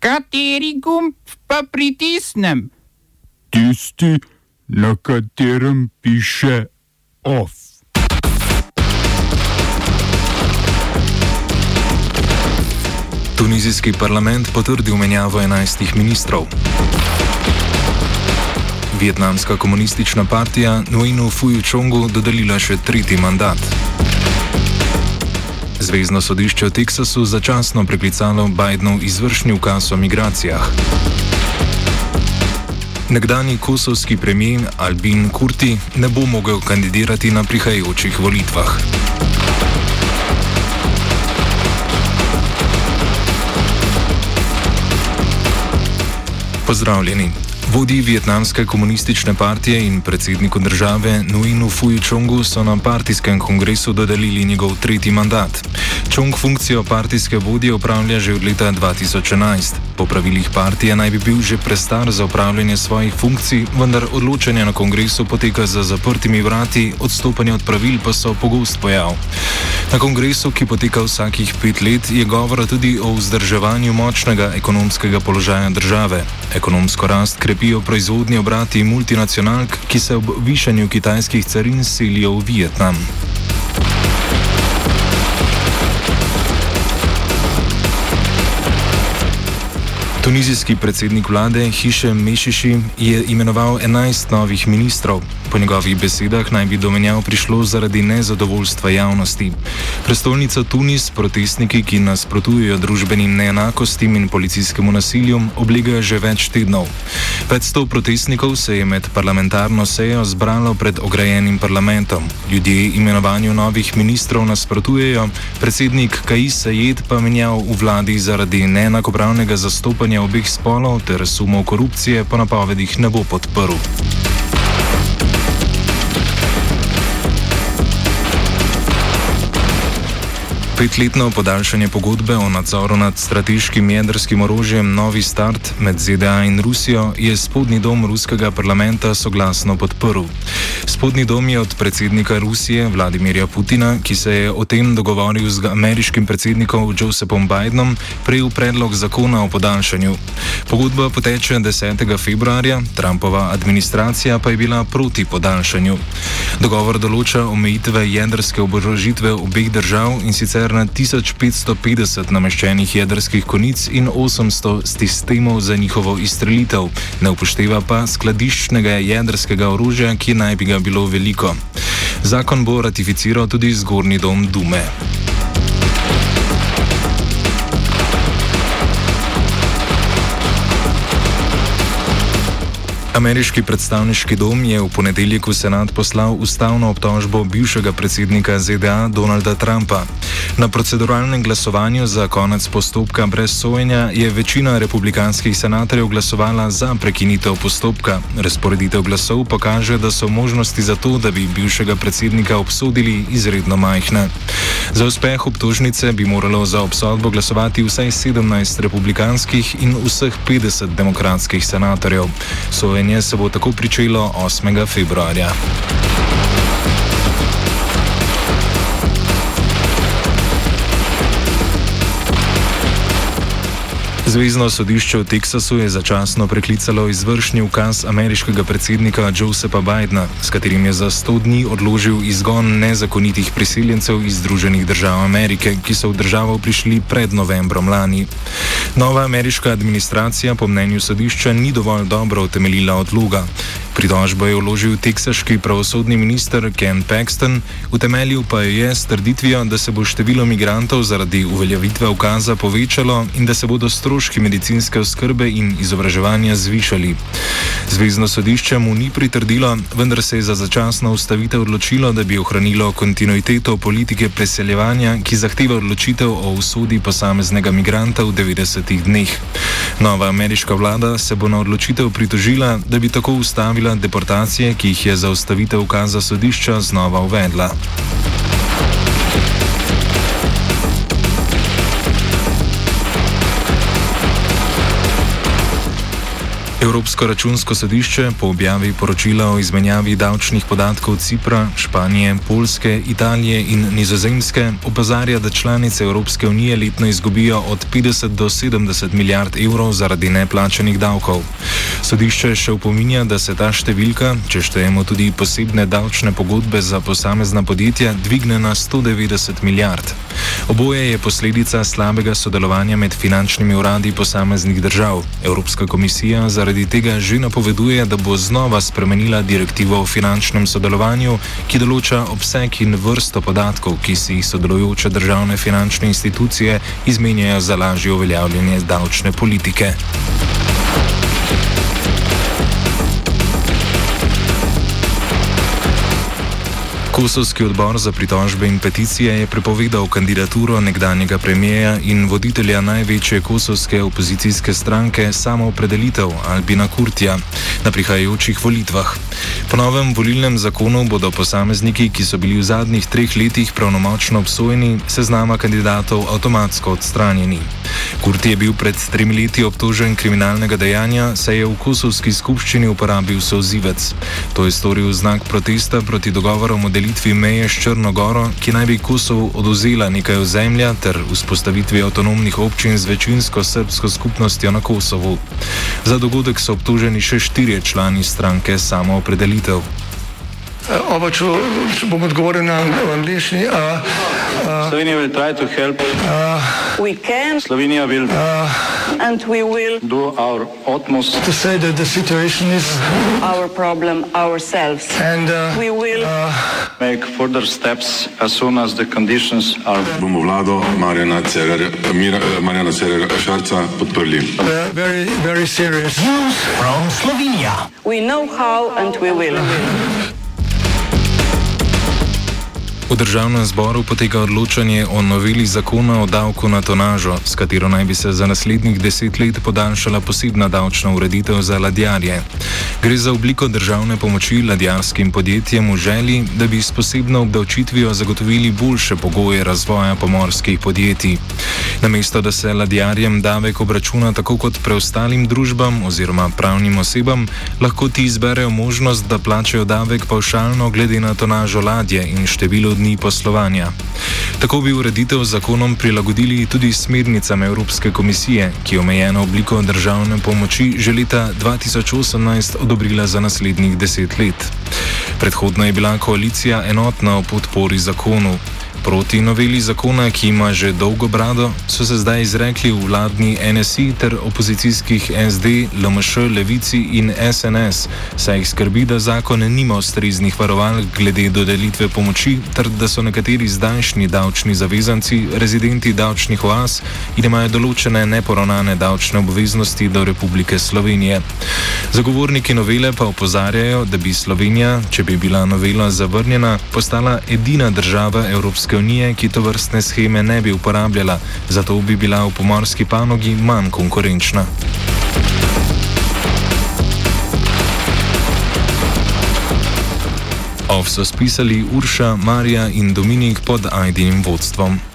Kateri gumb pa pritisnem? Tisti, na katerem piše OF. Tunizijski parlament potrdil menjavo 11 ministrov. Vietnamska komunistična partija Nguyen Phu Chongu dodelila še tretji mandat. Zvezdno sodišče v Teksasu začasno preklicalo Bidenov izvršni ukaz o migracijah. Nekdani kosovski premijer Albin Kurti ne bo mogel kandidirati na prihajajočih volitvah. Pozdravljeni. Vodi vietnamske komunistične partije in predsedniku države Nguyen Phu Chongu so na partijskem kongresu dodelili njegov tretji mandat. Chong funkcijo partijske vodje upravlja že od leta 2011. Po pravilih partije naj bi bil že prestar za upravljanje svojih funkcij, vendar odločanje na kongresu poteka za zaprtimi vrati, odstopanje od pravil pa so pogost pojav. Na kongresu, ki poteka vsakih pet let, je govora tudi o vzdrževanju močnega ekonomskega položaja države. Ekonomsko rast krepijo proizvodni obrati multinacionalk, ki se ob višanju kitajskih carin selijo v Vietnam. Tunizijski predsednik vlade Hišem Mešiši je imenoval 11 novih ministrov. Po njegovih besedah naj bi do menjav prišlo zaradi nezadovoljstva javnosti. Prestolnica Tunis protestniki, ki nasprotujejo družbenim neenakostim in policijskemu nasilju, oblegajo že več tednov. Več sto protestnikov se je med parlamentarno sejo zbralo pred ograjenim parlamentom. Ljudje imenovanju novih ministrov nasprotujejo, predsednik Kajis Sajed pa menjal v vladi zaradi neenakopravnega zastopanja obeh spolov ter sumov korupcije po napovedih ne bo podprl. Petletno podaljšanje pogodbe o nadzoru nad strateškim jedrskim orožjem Novi Start med ZDA in Rusijo je spodnji dom ruskega parlamenta soglasno podprl. Spodnji dom je od predsednika Rusije Vladimirja Putina, ki se je o tem dogovoril z ameriškim predsednikom Josephom Bidenom, prejel predlog zakona o podaljšanju. Pogodba poteče 10. februarja, Trumpova administracija pa je bila proti podaljšanju. Dogovor določa omejitve jedrske oborožitve obeh držav in sicer sicer na 1550 nameščenih jedrskih konic in 800 sistemov za njihovo izstrelitev, ne upošteva pa skladiščnega jedrskega orožja, ki naj bi ga bilo veliko. Zakon bo ratificiral tudi zgornji dom Dume. Ameriški predstavniški dom je v ponedeljek v senat poslal ustavno obtožbo bivšega predsednika ZDA Donalda Trumpa. Na proceduralnem glasovanju za konec postopka brez sojenja je večina republikanskih senatorjev glasovala za prekinitev postopka. Razporeditev glasov pokaže, da so možnosti za to, da bi bivšega predsednika obsodili, izredno majhne. Za uspeh obtožnice bi moralo za obsodbo glasovati vsaj 17 republikanskih in vseh 50 demokratskih senatorjev. Sojenje se bo tako pričelo 8. februarja. Zvezdno sodišče v Teksasu je začasno preklicalo izvršni ukaz ameriškega predsednika Josepha Bidna, s katerim je za 100 dni odložil izgon nezakonitih priseljencev iz Združenih držav Amerike, ki so v državo prišli pred novembrom lani. Nova ameriška administracija po mnenju sodišča ni dovolj dobro utemeljila odloga. Pritožbo je vložil teksaški pravosodni minister Ken Paxton, utemeljil pa jo je s trditvijo, da se bo število migrantov zaradi uveljavitve ukaza povečalo in da se bodo stroški medicinske oskrbe in izobraževanja zvišali. Zvezdno sodišče mu ni pritrdilo, vendar se je za začasno ustavitev odločilo, da bi ohranilo kontinuiteto politike preseljevanja, ki zahteva odločitev o usodi posameznega migranta v 90 dneh. Nova ameriška vlada se bo na odločitev pritožila, da bi tako ustavila deportacije, ki jih je za ustavitev ukaza sodišča znova uvedla. Evropsko računsko sodišče po objavi poročila o izmenjavi davčnih podatkov Cipra, Španije, Polske, Italije in Nizozemske opozarja, da članice Evropske unije letno izgubijo od 50 do 70 milijard evrov zaradi neplačenih davkov. Sodišče še upominja, da se ta številka, če štejemo tudi posebne davčne pogodbe za posamezna podjetja, dvigne na 190 milijard. Oboje je posledica slabega sodelovanja med finančnimi uradi posameznih držav. Evropska komisija zaradi tega že napoveduje, da bo znova spremenila direktivo o finančnem sodelovanju, ki določa obseg in vrsto podatkov, ki si jih sodelujoče državne finančne institucije izmenjajo za lažje uveljavljanje davčne politike. Kosovski odbor za pritožbe in peticije je prepovedal kandidaturo nekdanjega premijeja in voditelja največje kosovske opozicijske stranke Samoopredelitev Albina Kurtija na prihajajočih volitvah. Po novem volilnem zakonu bodo posamezniki, ki so bili v zadnjih treh letih pravnomočno obsojeni, seznama kandidatov avtomatsko odstranjeni. Kurti je bil pred tremi leti obtožen kriminalnega dejanja, saj je v kosovski skupščini uporabil sozivec. To je storil znak protesta proti dogovorom o delitvi delitvi meje s Črnogoro, ki naj bi Kosovo oduzela nekaj ozemlja ter vzpostavitvi avtonomnih občin z večinsko srpsko skupnostjo na Kosovu. Za dogodek so obtoženi še štirje člani stranke Samoopredelitev. Oba, če, če bom odgovoril na angliški. Uh, uh, Slovenija bo poskušala pomagati. Slovenija bo naredila naš utmost, da bo rekla, da je situacija naš problem, naš in da bomo naredili nadaljnje korake, as soon as the conditions are. Bomo vlado Marjana Cererja, Marjana Cererja Šarca podprli. Very, very serious. News from Slovenia. We know how and we will. V državnem zboru poteka odločanje o noveli zakona o davku na tonažo, s katero naj bi se za naslednjih deset let podaljšala posebna davčna ureditev za ladjarje. Gre za obliko državne pomoči ladjarskim podjetjem v želji, da bi s posebno obdavčitvijo zagotovili boljše pogoje razvoja pomorskih podjetij. Namesto da se ladjarjem davek obračuna tako kot preostalim družbam oziroma pravnim osebam, lahko ti izberejo možnost, da plačajo davek pavšalno glede na tonažo ladje in število dni poslovanja. Tako bi ureditev zakonom prilagodili tudi smernicam Evropske komisije, ki je omejeno obliko državne pomoči že leta 2018 odobrila za naslednjih deset let. Predhodno je bila koalicija enotna o podpori zakonu. Proti noveli zakona, ki ima že dolgo brado, so se zdaj izrekli vladni NSI ter opozicijskih SD, LMŠ, Levici in SNS, saj jih skrbi, da zakon nima ustreznih varovalk glede dodelitve pomoči, ter da so nekateri zdajšnji davčni zavezanci rezidenti davčnih oaz in imajo določene neporavnane davčne obveznosti do Republike Slovenije. Zagovorniki novele pa opozarjajo, da bi Slovenija, če bi bila novela zavrnjena, postala edina država Evropske Evropske unije, ki to vrstne scheme ne bi uporabljala, zato bi bila v pomorski panogi manj konkurenčna. Ov so spisali Urša, Marija in Dominik pod Ajdinim vodstvom.